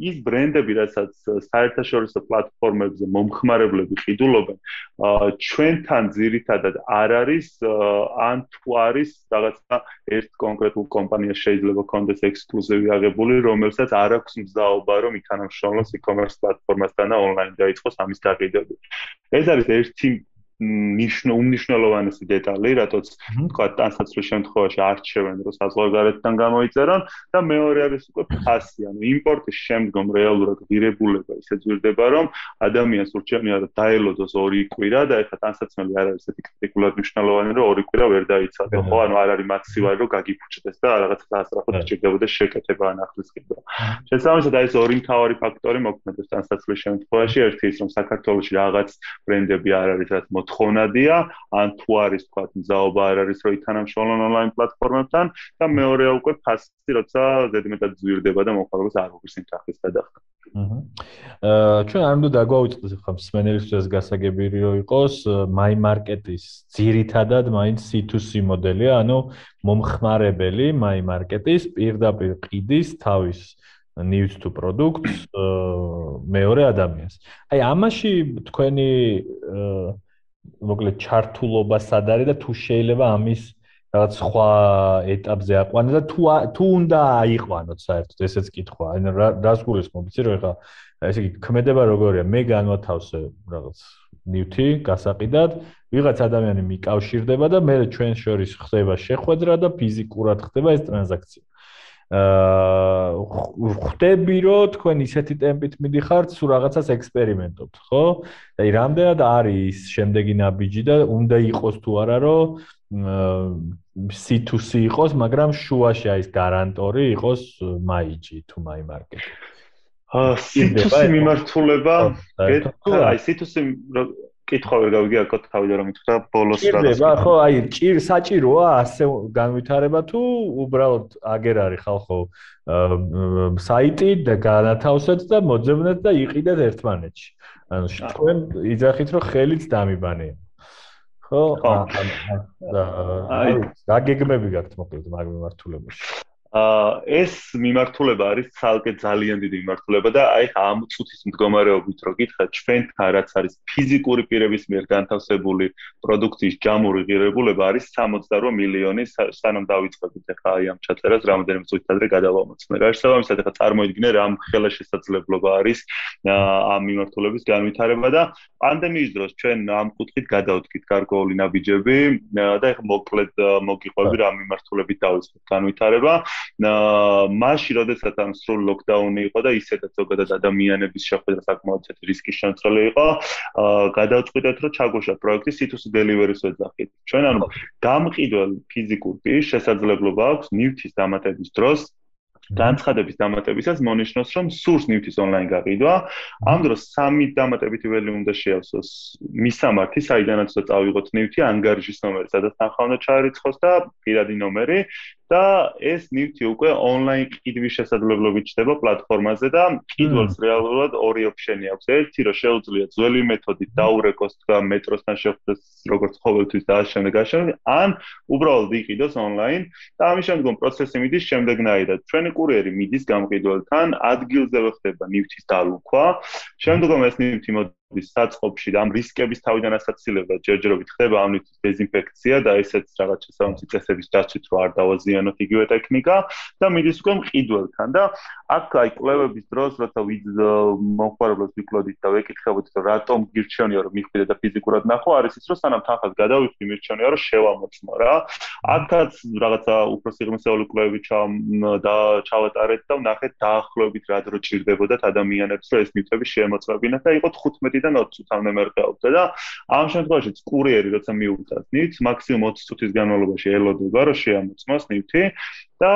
ის ბრენდები, რასაც საერთაშორისო პლატფორმებზე მომხმარებლები ყიდულობენ ჩვენთან ძირითადად არ არის ან თუ არის რაღაცა ერთ კონკრეტულ კომპანიას შეიძლება კონდეს ექსკლუზივი აღებული რომელსაც არ აქვს მზაობა რომ ითანამშრომლოს e-commerce პლატფორმასთან და ონლაინ დაიწყოს ამის გაყიდვები ეს არის ერთი ნიშნო უმნიშვნელოვანესი დეტალი, რატოც თქვა ტანსაცმლის შემთხვევაში არჩევენ რომ საზღვარგარეთთან გამოიწერონ და მეორე არის უკვე ფასი, ანუ იმპორტის შემდგომ რეალურად ღირებულება. ისე ძვირდება, რომ ადამიანს ურჩევნია რომ დაელოდოს ორი კვირა და ეხლა ტანსაცმელი არ არის ესეთი კრიტიკულად მნიშვნელოვანი, რომ ორი კვირა ვერ დაიცადო, ხო? ანუ არ არის მაქსიმალი რომ გაგიფუჭდეს და რაღაც სასწრაფოდ შეჭირდება შეკეთება ან ახლის კიდევა. შესაბამისად აი ეს ორი მთავარი ფაქტორი მოქმედებს ტანსაცმლის შემთხვევაში, ერთი ის რომ საქართველოში რაღაც ბრენდები არ არის რაც მოთხოვნადია, ან თუ არის თქვა მზაობა არ არის რომ ითანამშრომლონ ონლაინ პლატფორმებთან და მეორეა უკვე ფასი, როცა ზედმეტად ზვირდება და მოხალხეს არ უღირს იმ თანხის გადახდა. აა ჩვენ არ უნდა დაგვაუწყდეს ხა მსმენელისთვის გასაგებირი რომ იყოს my market-ის ძირითადად მაინც C2C მოდელია, ანუ მომხმარებელი my market-ის პირდაპირ ყიდის თავის news to products მეორე ადამიანს. აი ამაში თქვენი აა მოკლედ ჩართულობა სად არის და თუ შეიძლება ამის რაღაც სხვა ეტაპზე აყვანო და თუ თუ უნდა აიყვანოთ საერთოდ ესეც კითხვა. აი რას გულისხმობ, იცი რომ ეხა ესე იგი ქმედება როგორია? მე განვათავსე რაღაც ნიუთი გასაყიდად, ვიღაც ადამიანი მიკავშირდება და მე ჩვენ შორის ხდება შეხვედრა და ფიზიკურად ხდება ეს ტრანზაქცია. აა ხვდები რომ თქვენ ისეთი ტემპით მიდიხართ, სულ რაღაცას ექსპერიმენტობთ, ხო? და აი რამდენად არის შემდეგი ნაბიჯი და უნდა იყოს თუ არა რომ C2C იყოს, მაგრამ შუაში აი ეს გარანტორი იყოს MyG თუ MyMarket. აა C2C მიმართულება, აი C2C კითხვა ვერ გავიგე აკო თავიდან რომ მითხრა ბოლოს რა გასაგებია ხო აი ჭირ საჭიროა ასე განვითარება თუ უბრალოდ აგერ არის ხალხო საიტი და განათავსეთ და მოძებნეთ და იყიდეთ ერთმანეთში. ანუ თქვენ იძახით რომ ხელით დამიბანე ხო? აი. რა გეგმები გაქვთ მოკლედ მაგ მიმართულებაში ეს მიმართულება არის ცალკე ძალიან დიდი მიმართულება და აი ამ წუთის მდგომარეობით რო გითხრათ ჩვენთან რაც არის ფიზიკური პირების მიერ განთავსებული პროდუქციის ჯამური ღირებულება არის 68 მილიონი სანამ დავიწყებთ ახლა აი ამ ჩაწერას რამოდენიმე წუთით ადრე გადავამოწმე. რა შესაბამისად ახლა წარმოიდგინე რა ხელა შესაძლებლობა არის ამ მიმართულების განვითარება და პანდემიის დროს ჩვენ ამ კუთხით გადავდგით გარკვეული ნაბიჯები და ახლა მოკლედ მოგიყვები რა მიმართულებით დავიწყებთ განვითარება მაშინ როდესაც ამ სრულ ლოკდაუნი იყო და ისედაც ზოგადად ადამიანების შეხვედრა საკმაოდ ცეთი რისკის შემცველი იყო გადავწყვიტეთ რომ ჩაგვეშვა პროექტი C2C delivery-ს ვეძახით. ჩვენ ანუ გამყიდველ ფიზიკურ პირს შესაძლებლობა აქვს ნივთის დამატების დროს განცხადების დამატებისას მონიშნოს რომ სურს ნივთის ონლაინ გაყიდვა. ამ დროს სამი დამატებითი ველი უნდა შეავსოს. მისამართი საიდანაც წავიღოთ ნივთი ანგარიშის ნომერი სადაც თანხა უნდა ჩაერიცხოს და პირადი ნომერი და ეს ნივთი უკვე ონლაინ ყიდვის შესაძლებლობით ჩდება პლატფორმაზე და ყიდველს რეალურად ორი ოფშენი აქვს. ერთი რომ შეუძლია ძველი მეთოდით დაურეკოს და მეტროსთან შეხვდეს როგორც ყოველთვის და ამავდროულად გაშენოს, ან უბრალოდ იყიდოს ონლაინ და ამის შემდგომ პროცესი მიდის შემდეგნაირად. ჩვენი კურიერი მიდის გამყიდველთან, ადგილზე ხდება ნივთის დალუქვა, შემდგომ ეს ნივთი მოდის ის საწყობში და ამ რისკების თავიდან ასაცილება ჯერჯერობით ხდება ამ ნივთის დეზინფექცია და ესეც რაღაც შესაბამისი წესების დაცვით რო არ დავაზიანოთ იგივე ტექნიკა და მიდის უკვე მყიდველთან და აქ აი კვლევების დროს როცა მომხმარებლებს ვიკლოდით და ვეკითხებოდით რომ რატომ გირჩევნია რომ მიხვიდე და ფიზიკურად ნახო არის ის რომ სანამ თანხას გადავიხდი მირჩევნია რომ შევამოწმო რა. აქაც რაღაცა უფრო სიღრმისეული კვლევები და ჩავატარეთ და ვნახეთ დაახლოებით რა დრო ჭირდებოდათ ადამიანებს რომ ეს ნივთები შეემოწმებინათ და იყო 15-დან 20 წუთამდე მერყეობდა და ამ შემთხვევაში კურიერი როცა მიუწევს ნივთს მაქსიმუმ 20 წუთის განმავლობაში ელოდება რომ შეამოწმოს ნივთი და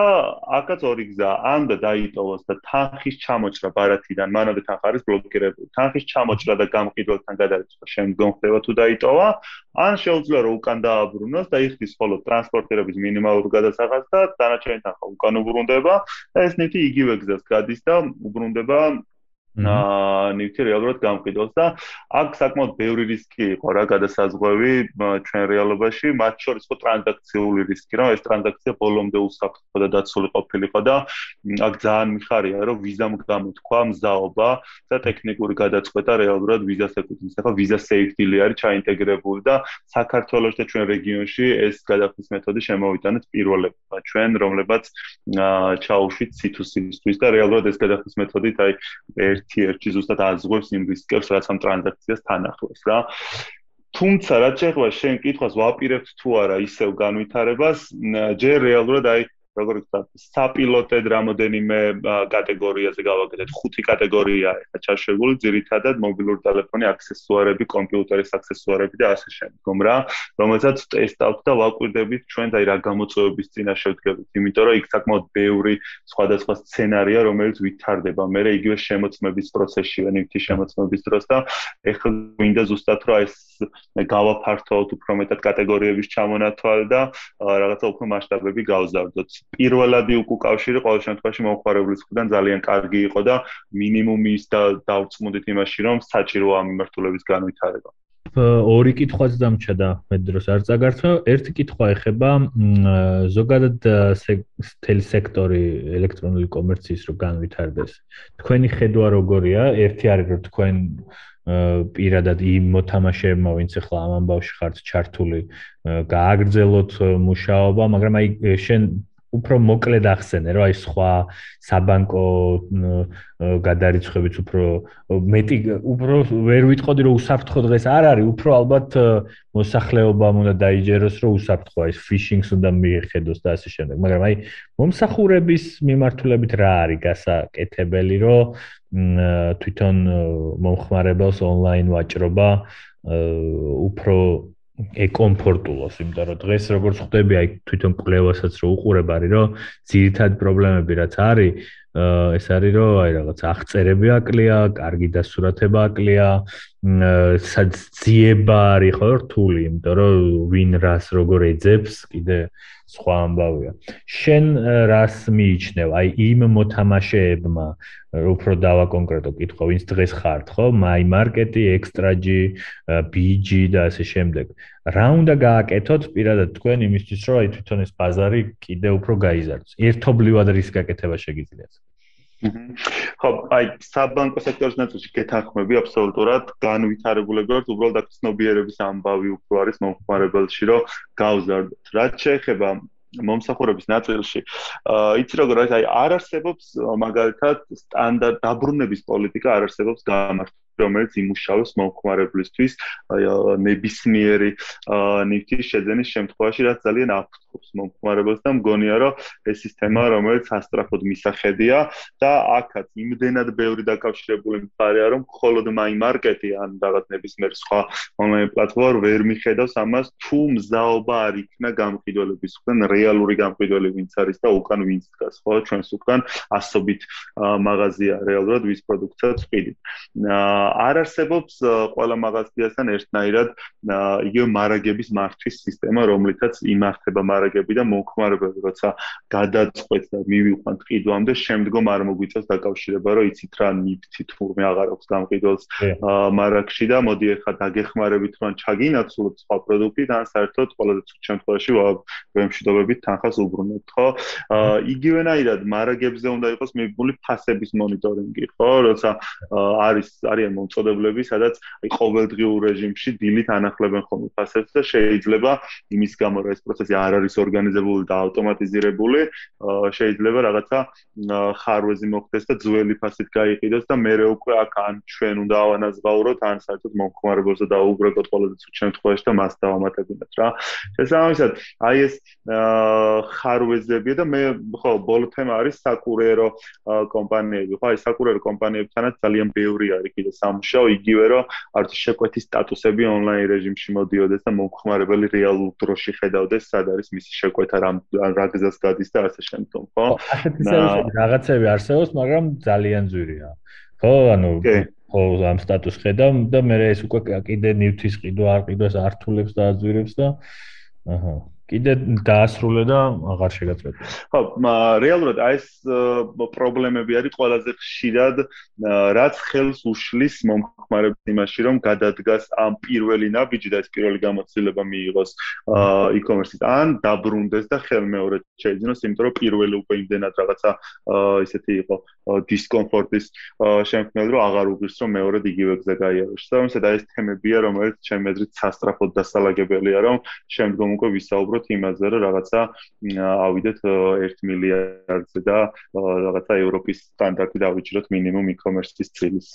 აქაც ორი გზა ან და დაიტოვოს და თანხის ჩამოჭრა ბარათიდან მანამდე თანხა არის ბლოკირებული. თანხის ჩამოჭრა და გამყიდველთან გადაიწყო შემდგომ ხდება თუ დაიტოვა ან შეუძლია რომ უკან დააბრუნოს და იხდის ხოლო ტრანსპორტირების მინიმალური გადასახადს და დანარჩენი თანხა უკან უბრუნდება ეს ნივთი იგივე გზას გადის და უბრუნდება ნივთი რეალურად გამყიდოს და აქ საკმაოდ ბევრი რისკი იყო რა გადასაზღვევი ჩვენ რეალობაში. მათ შორის ხო ტრანზაქციული რისკი რა ეს ტრანზაქცია ბოლომდე უსაფრთხო და დაცული ყოფილიყო და აქ ძალიან მიხარია რომ ვიზამ გამოთქვა მზაობა და ტექნიკური გადაწყვეტა რეალურად ვიზას ეკუთვნის. ახლა ვიზა სეიფტილი არის ჩაინტეგრებული და საქართველოს და ჩვენ რეგიონში ეს გადახდის მეთოდი შემოვიტანეთ პირველებმა. ჩვენ რომლებაც ჩაუშვით C2C-ისთვის და რეალურად ეს გადახდის მეთოდით აი ერთ ერთ-ერთი ზუსტად აზღვევს იმ რისკებს, რაც ამ ტრანზაქციას თან ახლავს რა. თუმცა რაც შეეხება შენ კითხვას ვაპირებთ თუ არა ისევ განვითარებას, ჯერ რეალურად აი როგორ ვთქვათ, საპილოტედ რამოდენიმე კატეგორიაზე გავაკეთეთ. ხუთი კატეგორიაა ახლა ჩაშვებული, ძირითადად მობილური ტელეფონი, აქსესუარები, კომპიუტერის აქსესუარები და ასე შემდგომ რა, რომელსაც ტესტავთ და ვაკვირდებით ჩვენ და აი რა გამოწვევების წინაშე ვდგებით, იმიტომ რომ იქ საკმაოდ ბევრი სხვადასხვა სცენარია, რომელიც ვითარდება. მე რა იგივე შემოწმების პროცესშია, ნივთის შემოწმების დროს და ეხლა გვინდა ზუსტად რა ეს გავაფართოვოთ უფრო მეტად კატეგორიების ჩამონათვალ და რაღაცა უფრო მასშტაბები გავზარდოთ. პირველადი უკავშირი ყოველ შემთხვევაში მომხმარებლის მხრიდან ძალიან კარგი იყო და მინიმუმის და დავწმუნდით იმაში, რომ საჭიროა მიმართულების განვითარება. ორი კითხვაც დამჩა მე დროს არ წაგართვა. ერთი კითხვა ეხება ზოგადად თელი სექტორი ელექტრონული კომერციის რო განვითარდეს. თქვენი ხედვა როგორია? ერთი არის რომ თქვენ პირადად იმ მოთამაშეებმა ვინც ახლა ამ ამბავში ხართ ჩართული გააგრძელოთ მუშაობა, მაგრამ აი შენ უფრო მოკლედ ახსენე, რომ აი სხვა საბანკო გადარიცხებიც უფრო მეტი უფრო ვერ ვიტყოდი რომ უსაფრთხო დღეს არ არის, უფრო ალბათ მოსახლეობამ უნდა დაიჯეროს რომ უსაფრთხოა ის ფიშინგს უნდა მიეხედოს და ასე შემდეგ. მაგრამ აი მომსახურების მიმართულებით რა არის გასაკეთებელი, რომ თვითონ მომხმარებელს ონლაინ ვაჭრობა უფრო ეკომფორტულოს, იმიტომ რომ დღეს როგორც ხვდები, აი თვითონ კლევასაც რო უყურებ არის, რომ ძირითადი პრობლემები რაც არის, ეს არის რომ აი რაღაც აღწერები აკლია, კარგი დასურათება აკლია, საძიება არის ხო რთული, იმიტომ რომ ვინ რას როგორ ეძებს, კიდე სხვა ამბავია. შენ რას მიიჩნევ? აი იმ მოთამაშეებმა უფრო დავა კონკრეტო კითხვა, ვინც დღეს ხართ, ხო? My Market-ი, Extra-G, BG და ასე შემდეგ. რა უნდა გააკეთოთ პირადად თქვენ იმისთვის, რომ აი თვითონ ეს ბაზარი კიდე უფრო გაიზარდოს? ერთობლივად რის გაკეთება შეგიძლიათ? ხო, აი საბანკო სექტორის ნაწილში გეთანხმები აბსოლუტურად განვითარებულები ვართ, უბრალოდ აქ ცნობიერების ამბავი უფრო არის მომხმარებელში, რომ გავზარდოთ. რაც შეეხება მომსახურების ნაწილში, აა იცი როგორ არის, აი არ არსებობს მაგალითად სტანდარტ დაბრუნების პოლიტიკა არ არსებობს გამართული რომელიც იმუშავებს მომხმარებლისთვის ნებისმიერი ნივთის შეძენის შემთხვევაში, რაც ძალიან აფრთხობს მომხმარებელს და მგონია, რომ ეს სისტემა, რომელიც ასტრაფოდ მისახედია და აქაც იმდენად ბევრი დაკავშირებული მხარეა, რომ მხოლოდ მაი მარკეტი ან რაღაც ნებისმიერი სხვა ონლაინ პლატფორმა ვერ მიხედავს ამას, თუ მზაობა არ იქნა გამყიდველების ხდან რეალური გამყიდველი ვინც არის და უკან ვინც დგას, ხო, ჩვენს უკან ასობით მაღაზია რეალურად ვის პროდუქციას ყიდით. აა არ არსებობს ყველა მაღაზიასთან ერთნაირად იგივე მარაგების მართვის სისტემა, რომლითაც იმართება მარაგები და მომხმარებელი, როცა გადაწყვეტ და მივიყვანთ ყიდვამდე, შემდგომ არ მოგვიწევს დაკავშირება, რომ იცით რა ნიფთი თურმე აღარ აქვს გამყიდველს მარაგში და მოდი ახლა დაგეხმარებით, რომ ჩაგინაცვლოთ სხვა პროდუქტი და საერთოდ ყველაზე ცუდ შემთხვევაში ვემშვიდობებით თანხას უბრუნებთ, ხო? იგივენაირად მარაგებზე უნდა იყოს მიბული ფასების მონიტორინგი, ხო? როცა არის არიან მომწოდებლები, სადაც აი ყოველდღიურ რეჟიმში დილით ანახლებენ ხოლმე ფასებს და შეიძლება იმის გამო რომ ეს პროცესი არ არის ორგანიზებული და ავტომატიზირებული, შეიძლება რაღაცა ხარვეზი მოხდეს და ძველი ფასით გაიყიდოს და მეორე უკვე აქ ან ჩვენ უნდა ავანაზღაუროთ, ან საერთოდ მომხმარებელს და დაუბრეკოთ ყველაზე ცუდ შემთხვევაში და მას დავამატებინათ რა. შესაბამისად, აი ეს ხარვეზებია და მე ხო ბოლო თემა არის საკურიერო კომპანიები. ხო, აი საკურიერო კომპანიებთანაც ძალიან ბევრი არის კიდე სამუშაო იგივე რომ არც შეკვეთის სტატუსები ონლაინ რეჟიმში მოდიოდეს და მომხმარებელი რეალურ დროში ხედავდეს სად არის მისი შეკვეთა რა რა გზას გადის და ასე შემდგომ ხო? რაღაცები არსებობს მაგრამ ძალიან ძვირია. ხო ანუ ხო ამ სტატუს ხედავ და მე ეს უკვე კიდე ნივთის ყიდვა არ ყიდვას ართულებს და აძვირებს და აჰა კიდე დაასრულე და აღარ შეგაწყვეტე. ხო, რეალურად აი ეს პრობლემები არის ყველაზე ხშირად, რაც ხელს უშლის მომხმარებლებს იმაში, რომ გადადგას ამ პირველი ნაბიჯი და ეს პირველი გამოცდილება მიიღოს e-commerce-ით, ან დაბრუნდეს და ხელმეორედ შეიძინოს, იმიტომ რომ პირველი უკვე იმდენად რაღაცა ისეთი იყო დისკომფორტის შემქმნელი, რომ აღარ უღირს, რომ მეორედ იგივე გზა გაიაროს. და ამისად აი ეს თემებია, რომელიც ჩემი აზრით სასტრაფოდ დასალაგებელია, რომ შემდგომ უკვე ვისაუბროთ ვსაუბროთ იმაზე, რომ რაღაცა ავიდეთ 1 მილიარდზე და რაღაცა ევროპის სტანდარტი დავიჭიროთ მინიმუმ e-commerce-ის წილის.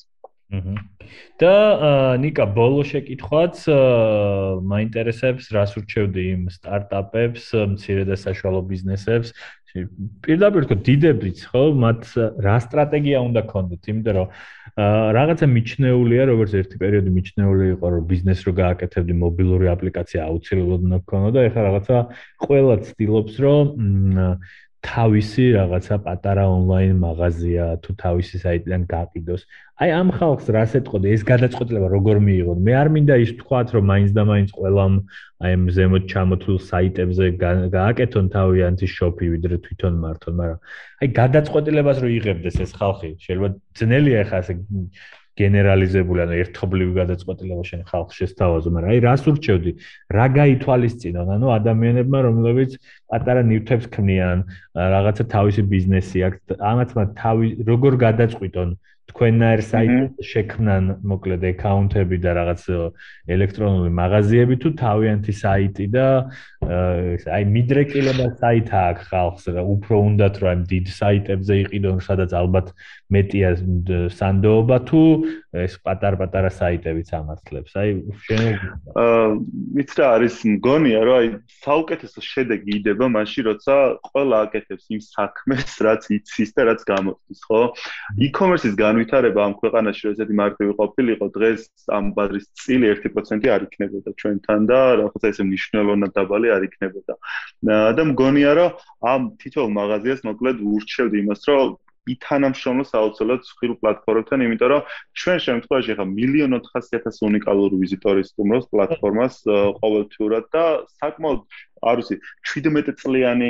და ნიკა ბოლო შეკითხვაც მაინტერესებს, რას ურჩევდი იმ სტარტაპებს, მცირე და საშუალო ბიზნესებს, პირდაპირ თქო დიდებიც ხო? მათ რა სტრატეგია უნდა ქონდეთ იმიტომ რომ რაღაცა მიჩნეულია როგორც ერთი პერიოდი მიჩნეული იყო რომ ბიზნეს რო გააკეთებდი მობილური აპლიკაცია აუცილებლად უნდა ქონოდა და ეხლა რაღაცა ყველა ცდილობს რომ თავისი რაღაცა პატარა ონლაინ მაღაზია თუ თავისი საიტიდან გაყიდოს. აი ამ ხალხს რას ეთყოდი ეს გადაწყვეტილება როგორ მიიღო? მე არ მინდა ის თქვათ რომ მაინც და მაინც ყველამ აი ამ ზემოთ ჩამოთულ საიტებზე გააკეთონ თავიანთი შოპი ვიდრე თვითონ მართონ, მაგრამ აი გადაწყვეტილებას რო იღებდეს ეს ხალხი, შეიძლება ძნელია ხა ასე გენერალიზებული ანუ ერთობლივი გადაწყვეტილება შენ ხალხს შეესთავაზო, მაგრამ აი რას ურჩევდი? რა გაითვალისწინონ? ანუ ადამიანებმა, რომლებიც პატარა ნივთებს ქმნიან, რაღაცა თავისი ბიზნესი აქვს, ამათ მათ თავი როგორ გადაწყვიტონ? თქვენნაირ საიტზე შექმნან მოკლედ აკაუნტები და რაღაც ელექტრონული მაღაზიები თუ თავიანთი საიტი და აი მიდრეკილება საიტა აქვს ხალხს რა უფრო უნდათ რომ დიდ საიტებზე იყიდონ სადაც ალბათ მეტია სანდოობა თუ ეს პატარ-პატარა საიტებიც ამართლებს. აი შენ აა მით რა არის მგონია რომ აი საუკეთესო შედეგი იდება მაშინ როცა ყველა აკეთებს იმ საქმეს რაც იცის და რაც გამოწვის ხო? e-commerce-ის განვითარება ამ ქვეყანაში როდესაც მარტივი ყოფილიყო დღეს ამ ბაზრის წილი 1% არ იქნებოდა. ჩვენთან და რაღაცა ესე მნიშვნელოვნად დაბალი არ იქნებოდა. და მგონია რომ ამ თითოეულ მაღაზიას მოკლედ ურჩევდი იმას რომ ითანამშრომლოს აუცილებლად სხვილ პლატფორმებთან, იმიტომ რომ ჩვენ შემთხვევაში ახლა მილიონ 400000 უნიკალური ვიზიტორი სტუმრობს პლატფორმას ყოველთვიურად და საკმაოდ არ ვიცი 17 წლიანი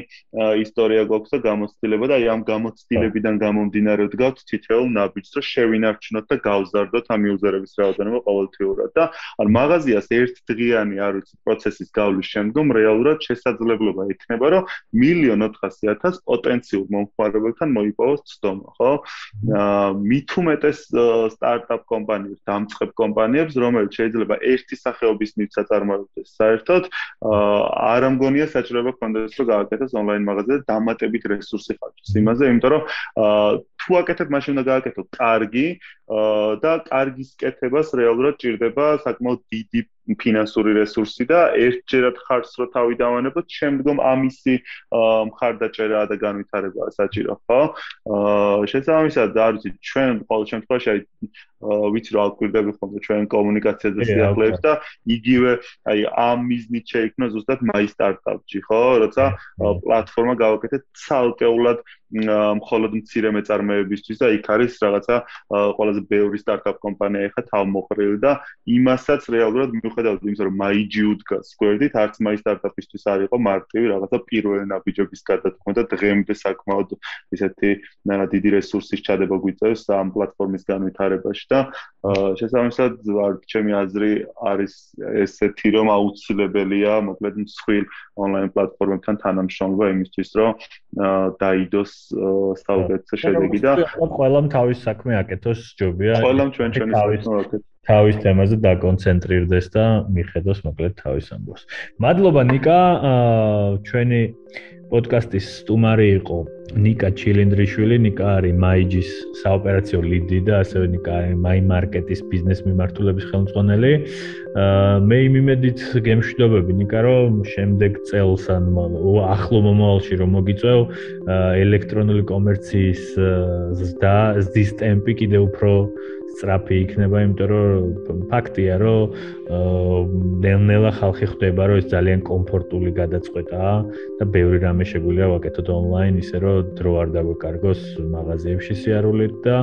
ისტორია გვაქვს და გამოცდილება და აი ამ გამოცდილებიდან გამომდინარე ვდგავთ თითოეულ ნაბიჯს რომ შევინარჩუნოთ და გავზარდოთ ამ იუზერების რაოდენობა ყოველთვიურად. და ან მაღაზიას ერთ დღიანი არ ვიცი პროცესის გავლის შემდგომ რეალურად შესაძლებლობა ექნება რომ მილიონ 400000 პოტენციურ მომხმარებელთან მოიპოვოს ცდომა ხო? უმეტეს სტარტაპ კომპანიებს დამწყებ კომპანიებს რომელიც შეიძლება ერთი სახეობის ნივთს აწარმოებდეს საერთოდ აა არ მგონია საჭიროება ქონდეს რომ გააკეთოს ონლაინ მაღაზია და დამატებით რესურსი ხარჯოს იმაზე, იმიტომ რომ თუ აკეთებ მაშინ უნდა გააკეთო კარგი და კარგის კეთებას რეალურად ჭირდება საკმაოდ დიდი ფინანსური რესურსი და ერთჯერად ხარს რო თავი დავანებოთ, შემდგომ ამისი მხარდაჭერა და განვითარება საჭირო, ხო? აა შესაბამისად, არ ვიცი, ჩვენ ყოველ შემთხვევაში აი ვიცი რომ აკვირდები ხოლმე ჩვენ კომუნიკაციაზე სიახლეებს და იგივე აი ამ მიზნით შეიქმნა ზუსტად my startup-ში, ხო? როცა პლატფორმა გავაკეთეთ ცალკეულად მხოლოდ მცირე მეწარმეებისთვის და იქ არის რაღაცა ყველაზე ბევრი სტარტაპ კომპანია ეხა თავმოყრილი და იმასაც რეალურად მიუხედავად იმისა რომ MyGUD გას გვერდით არც My Startup-ისთვის არ იყო მარტივი რაღაცა პირველი ნაბიჯების გადათქმა და დღემდე საკმაოდ ისეთი დიდი რესურსის ჩადება გვიწევს ამ პლატფორმის განვითარებაში და შესაბამისად ჩემი აზრი არის ესეთი რომ აუცილებელია მოკლედ მსხვილ ონლაინ პლატფორმებთან თანამშრომლობა იმისთვის რომ დაიდოს საუბედო შედეგი და ყველამ თავის საქმე აკეთოს ჯობია. ყველამ ჩვენ ჩვენი საქმე აკეთოს. თავის თემაზე დაკონცენტრირდეს და მიხედოს მოკლედ თავის ამბავს. მადლობა ნიკა, ჩვენი პოდკასტის სტუმარი იყო ნიკა ჩილინდრიშვილი, ნიკა არის მაიჯის საოპერაციო ლიდი და ასევე ნიკა არის მარკეტის ბიზნეს მიმართულების ხელმძღვანელი. მე იმედით გემშვიდობები ნიკა, რომ შემდეგ წელს ან ახლო მომავალში რომ მოგიწევ ელექტრონული კომერციის ზრდა, ზის ტემპი კიდევ უფრო სწრაფი იქნება, იმიტომ რომ ფაქტია, რომ ნელ-ნელა ხალხი ხვდება, რომ ეს ძალიან კომფორტული გადაწყვეტაა და ბევრი რამე შეგვიძლია ვაკეთოთ ონლაინ, ისე რომ დრო არ დაგვეკარგოს მაღაზიებში სიარულით და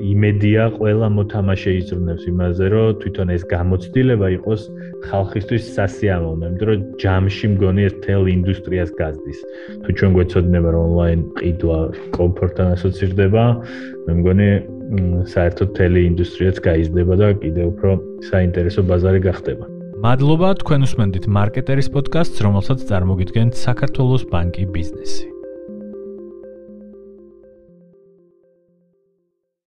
იმედია ყველა მოთამაშე იზრუნებს იმაზე, რომ თვითონ ეს გამოცდილება იყოს ხალხისთვის სასიამოვნო, იმიტომ რომ ჯამში მგონი ეს თელ ინდუსტრიას გაზდის. თუ ჩვენ გვეცოდინება რომ ონლაინ ყიდვა კომფორტთან ასოცირდება, მე მგონი საერთოდ თელი ინდუსტრიაც გაიზრდება და კიდევ უფრო საინტერესო ბაზარი გახდება. მადლობა თქვენ უსმენთ მარკეტერის პოდკასტს, რომელსაც წარმოგიდგენთ საქართველოს ბანკი ბიზნესი.